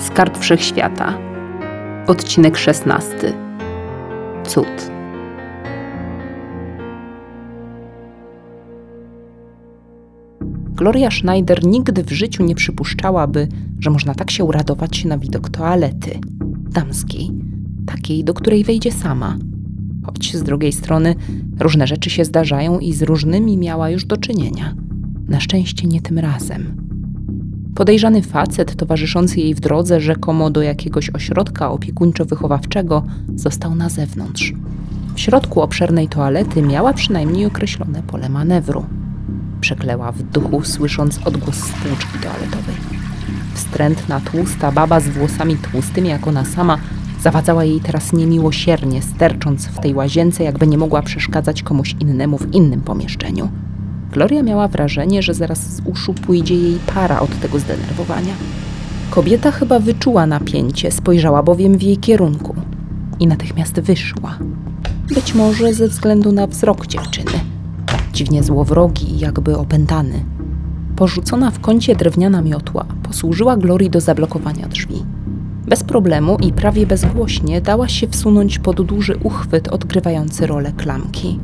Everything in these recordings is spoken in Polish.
Skarb Wszechświata. Odcinek 16. Cud. Gloria Schneider nigdy w życiu nie przypuszczałaby, że można tak się uradować na widok toalety damskiej, takiej, do której wejdzie sama. Choć z drugiej strony różne rzeczy się zdarzają i z różnymi miała już do czynienia. Na szczęście nie tym razem. Podejrzany facet towarzyszący jej w drodze rzekomo do jakiegoś ośrodka opiekuńczo-wychowawczego został na zewnątrz. W środku obszernej toalety miała przynajmniej określone pole manewru. Przekleła w duchu, słysząc odgłos spłuczki toaletowej. Wstrętna, tłusta baba z włosami tłustymi jak ona sama zawadzała jej teraz niemiłosiernie, stercząc w tej łazience, jakby nie mogła przeszkadzać komuś innemu w innym pomieszczeniu. Gloria miała wrażenie, że zaraz z uszu pójdzie jej para od tego zdenerwowania. Kobieta chyba wyczuła napięcie, spojrzała bowiem w jej kierunku i natychmiast wyszła. Być może ze względu na wzrok dziewczyny. Dziwnie złowrogi i jakby opętany. Porzucona w kącie drewniana miotła posłużyła Glorii do zablokowania drzwi. Bez problemu i prawie bezgłośnie dała się wsunąć pod duży uchwyt odgrywający rolę klamki.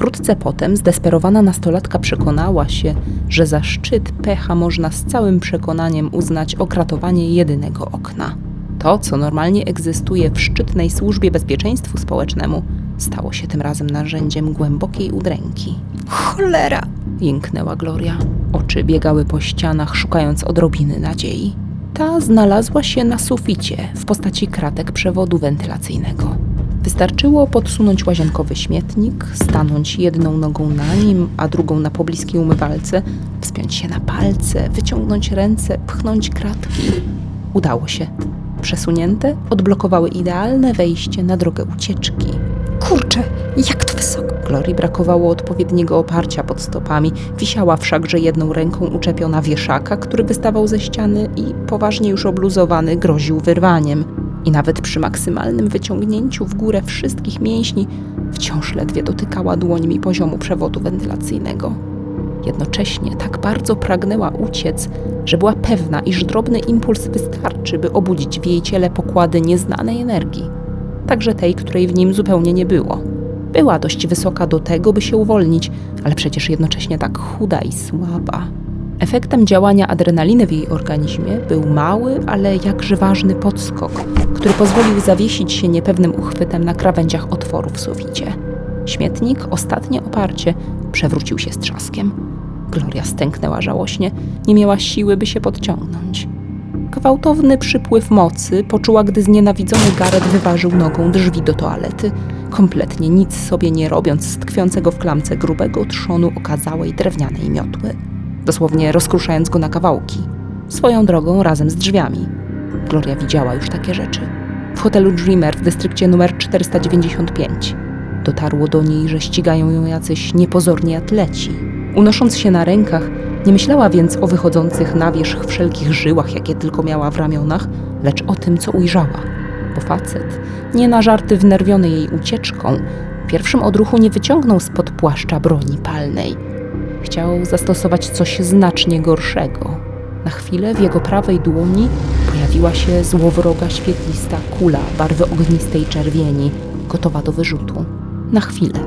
Wkrótce potem zdesperowana nastolatka przekonała się, że za szczyt pecha można z całym przekonaniem uznać okratowanie jedynego okna. To, co normalnie egzystuje w szczytnej służbie bezpieczeństwu społecznemu, stało się tym razem narzędziem głębokiej udręki. Cholera! Jęknęła Gloria. Oczy biegały po ścianach, szukając odrobiny nadziei. Ta znalazła się na suficie w postaci kratek przewodu wentylacyjnego. Wystarczyło podsunąć łazienkowy śmietnik, stanąć jedną nogą na nim, a drugą na pobliskiej umywalce, wspiąć się na palce, wyciągnąć ręce, pchnąć kratki. Udało się. Przesunięte odblokowały idealne wejście na drogę ucieczki. Kurczę, jak to wysoko! Glorii brakowało odpowiedniego oparcia pod stopami. Wisiała wszakże jedną ręką uczepiona wieszaka, który wystawał ze ściany i poważnie już obluzowany groził wyrwaniem. I nawet przy maksymalnym wyciągnięciu w górę wszystkich mięśni wciąż ledwie dotykała dłońmi poziomu przewodu wentylacyjnego. Jednocześnie tak bardzo pragnęła uciec, że była pewna, iż drobny impuls wystarczy, by obudzić w jej ciele pokłady nieznanej energii, także tej, której w nim zupełnie nie było. Była dość wysoka do tego, by się uwolnić, ale przecież jednocześnie tak chuda i słaba. Efektem działania adrenaliny w jej organizmie był mały, ale jakże ważny podskok, który pozwolił zawiesić się niepewnym uchwytem na krawędziach otworu w suficie. Śmietnik, ostatnie oparcie, przewrócił się z trzaskiem. Gloria stęknęła żałośnie, nie miała siły, by się podciągnąć. Gwałtowny przypływ mocy poczuła, gdy znienawidzony Gareth wyważył nogą drzwi do toalety, kompletnie nic sobie nie robiąc z tkwiącego w klamce grubego trzonu okazałej drewnianej miotły dosłownie rozkruszając go na kawałki. Swoją drogą razem z drzwiami. Gloria widziała już takie rzeczy. W hotelu Dreamer w dystrykcie numer 495. Dotarło do niej, że ścigają ją jacyś niepozorni atleci. Unosząc się na rękach, nie myślała więc o wychodzących na wierzch wszelkich żyłach, jakie tylko miała w ramionach, lecz o tym, co ujrzała. Bo facet, nie na żarty wnerwiony jej ucieczką, w pierwszym odruchu nie wyciągnął spod płaszcza broni palnej – Chciał zastosować coś znacznie gorszego. Na chwilę w jego prawej dłoni pojawiła się złowroga świetlista kula barwy ognistej czerwieni, gotowa do wyrzutu. Na chwilę,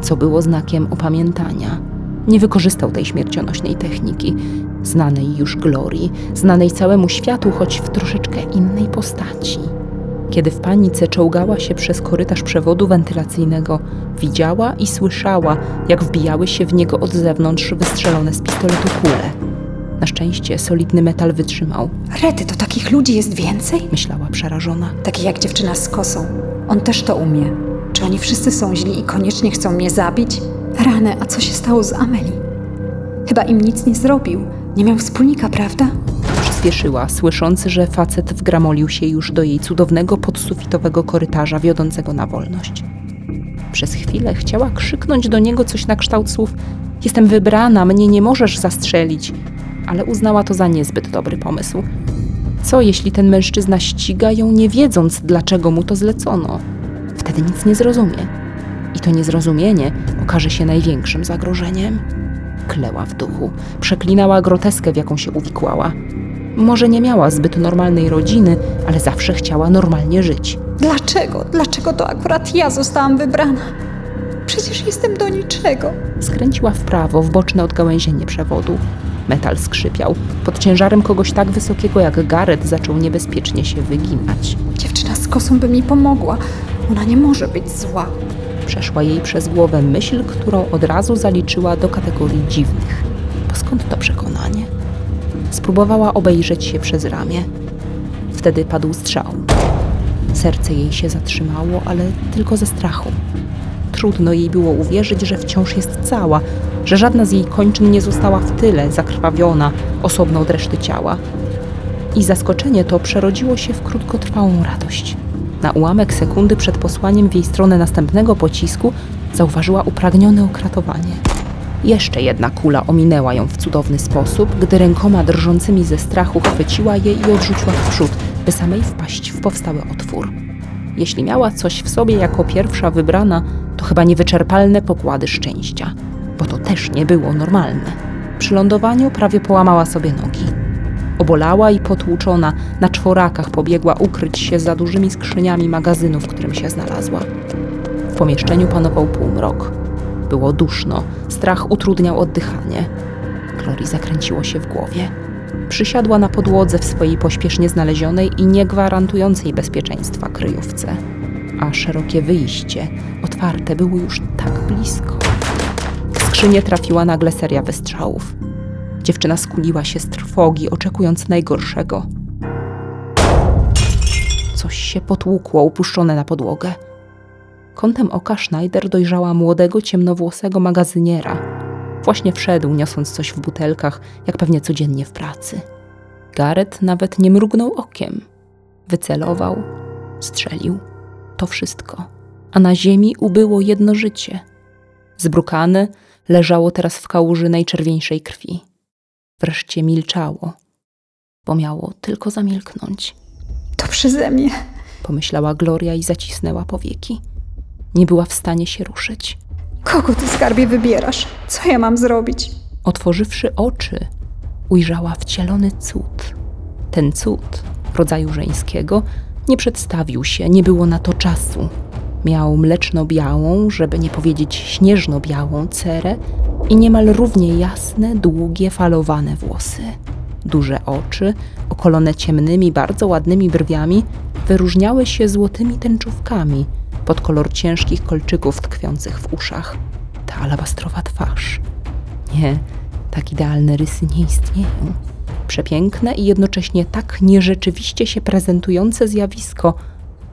co było znakiem opamiętania. Nie wykorzystał tej śmiercionośnej techniki, znanej już glorii, znanej całemu światu, choć w troszeczkę innej postaci. Kiedy w panice czołgała się przez korytarz przewodu wentylacyjnego, widziała i słyszała, jak wbijały się w niego od zewnątrz wystrzelone z pistoletu kule. Na szczęście solidny metal wytrzymał, Rety, to takich ludzi jest więcej? myślała przerażona. Takie jak dziewczyna z kosą. On też to umie. Czy oni wszyscy są źli i koniecznie chcą mnie zabić? Rany, a co się stało z Ameli? Chyba im nic nie zrobił. Nie miał wspólnika, prawda? Przyspieszyła, słysząc, że facet wgramolił się już do jej cudownego podsufitowego korytarza wiodącego na wolność. Przez chwilę chciała krzyknąć do niego coś na kształt słów: Jestem wybrana, mnie nie możesz zastrzelić, ale uznała to za niezbyt dobry pomysł. Co jeśli ten mężczyzna ściga ją, nie wiedząc, dlaczego mu to zlecono? Wtedy nic nie zrozumie. I to niezrozumienie okaże się największym zagrożeniem. Kleła w duchu, przeklinała groteskę, w jaką się uwikłała. Może nie miała zbyt normalnej rodziny, ale zawsze chciała normalnie żyć. Dlaczego? Dlaczego to akurat ja zostałam wybrana? Przecież jestem do niczego. Skręciła w prawo, w boczne odgałęzienie przewodu. Metal skrzypiał. Pod ciężarem kogoś tak wysokiego jak Gareth zaczął niebezpiecznie się wyginać. Dziewczyna z kosą by mi pomogła. Ona nie może być zła. Przeszła jej przez głowę myśl, którą od razu zaliczyła do kategorii dziwnych. Bo skąd to przekonanie? Spróbowała obejrzeć się przez ramię. Wtedy padł strzał. Serce jej się zatrzymało, ale tylko ze strachu. Trudno jej było uwierzyć, że wciąż jest cała, że żadna z jej kończyn nie została w tyle, zakrwawiona, osobno od reszty ciała. I zaskoczenie to przerodziło się w krótkotrwałą radość. Na ułamek sekundy przed posłaniem w jej stronę następnego pocisku zauważyła upragnione okratowanie. Jeszcze jedna kula ominęła ją w cudowny sposób, gdy rękoma drżącymi ze strachu chwyciła je i odrzuciła w przód, by samej wpaść w powstały otwór. Jeśli miała coś w sobie jako pierwsza wybrana, to chyba niewyczerpalne pokłady szczęścia, bo to też nie było normalne. Przy lądowaniu prawie połamała sobie nogi. Obolała i potłuczona, na czworakach pobiegła ukryć się za dużymi skrzyniami magazynu, w którym się znalazła. W pomieszczeniu panował półmrok. Było duszno, strach utrudniał oddychanie. Glorii zakręciło się w głowie. Przysiadła na podłodze w swojej pośpiesznie znalezionej i niegwarantującej bezpieczeństwa kryjówce. A szerokie wyjście, otwarte, było już tak blisko. W skrzynię trafiła nagle seria wystrzałów. Dziewczyna skuliła się z trwogi, oczekując najgorszego. Coś się potłukło, upuszczone na podłogę. Kątem oka Schneider dojrzała młodego, ciemnowłosego magazyniera. Właśnie wszedł, niosąc coś w butelkach, jak pewnie codziennie w pracy. Gareth nawet nie mrugnął okiem. Wycelował, strzelił. To wszystko. A na ziemi ubyło jedno życie. Zbrukane leżało teraz w kałuży najczerwieńszej krwi. Wreszcie milczało, bo miało tylko zamilknąć. To przeze mnie. Pomyślała Gloria i zacisnęła powieki. Nie była w stanie się ruszyć. Kogo ty skarbie wybierasz? Co ja mam zrobić? Otworzywszy oczy, ujrzała wcielony cud. Ten cud, rodzaju żeńskiego, nie przedstawił się, nie było na to czasu. Miał mleczno-białą, żeby nie powiedzieć śnieżno-białą cerę i niemal równie jasne, długie, falowane włosy. Duże oczy, okolone ciemnymi, bardzo ładnymi brwiami, wyróżniały się złotymi tęczówkami pod kolor ciężkich kolczyków tkwiących w uszach. Ta alabastrowa twarz. Nie, tak idealne rysy nie istnieją. Przepiękne i jednocześnie tak nierzeczywiście się prezentujące zjawisko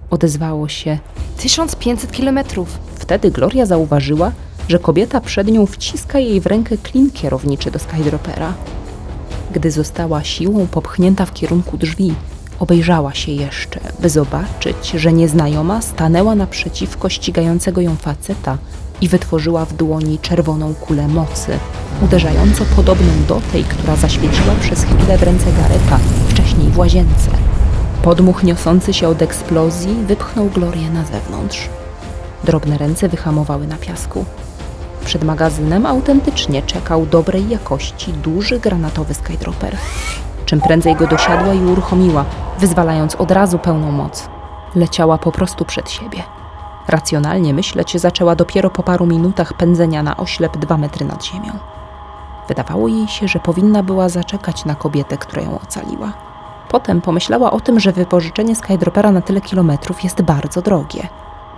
odezwało się 1500 kilometrów. Wtedy Gloria zauważyła, że kobieta przed nią wciska jej w rękę klin kierowniczy do Skydropera. Gdy została siłą popchnięta w kierunku drzwi, obejrzała się jeszcze, by zobaczyć, że nieznajoma stanęła naprzeciwko ścigającego ją faceta i wytworzyła w dłoni czerwoną kulę mocy, uderzająco podobną do tej, która zaświeciła przez chwilę w ręce Gareta wcześniej w łazience. Podmuch niosący się od eksplozji wypchnął Glorię na zewnątrz. Drobne ręce wyhamowały na piasku. Przed magazynem autentycznie czekał dobrej jakości duży granatowy skydropper. Czym prędzej go dosiadła i uruchomiła, wyzwalając od razu pełną moc. Leciała po prostu przed siebie. Racjonalnie myśleć zaczęła dopiero po paru minutach pędzenia na oślep dwa metry nad ziemią. Wydawało jej się, że powinna była zaczekać na kobietę, która ją ocaliła. Potem pomyślała o tym, że wypożyczenie skydropera na tyle kilometrów jest bardzo drogie.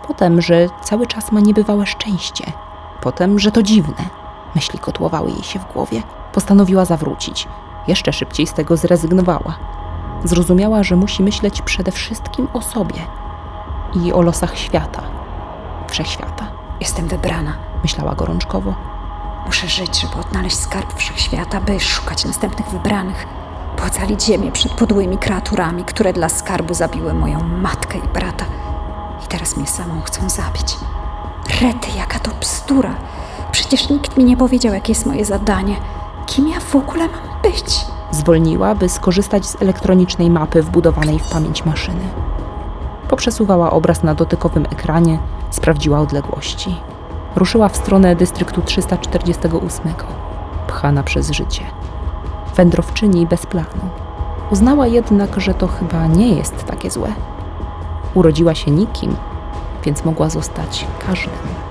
Potem, że cały czas ma niebywałe szczęście. Potem, że to dziwne. Myśli kotłowały jej się w głowie. Postanowiła zawrócić. Jeszcze szybciej z tego zrezygnowała. Zrozumiała, że musi myśleć przede wszystkim o sobie i o losach świata, wszechświata, Jestem wybrana. myślała gorączkowo. Muszę żyć, żeby odnaleźć skarb wszechświata, by szukać następnych wybranych. By ocalić ziemię przed podłymi kreaturami, które dla skarbu zabiły moją matkę i brata. I teraz mnie samą chcą zabić. Rety, jaka to bzdura. Przecież nikt mi nie powiedział, jakie jest moje zadanie. Kim ja w ogóle mam być? Zwolniła, by skorzystać z elektronicznej mapy wbudowanej w pamięć maszyny. Poprzesuwała obraz na dotykowym ekranie, sprawdziła odległości. Ruszyła w stronę dystryktu 348, pchana przez życie. Wędrowczyni bez planu. Uznała jednak, że to chyba nie jest takie złe. Urodziła się nikim, więc mogła zostać każdym.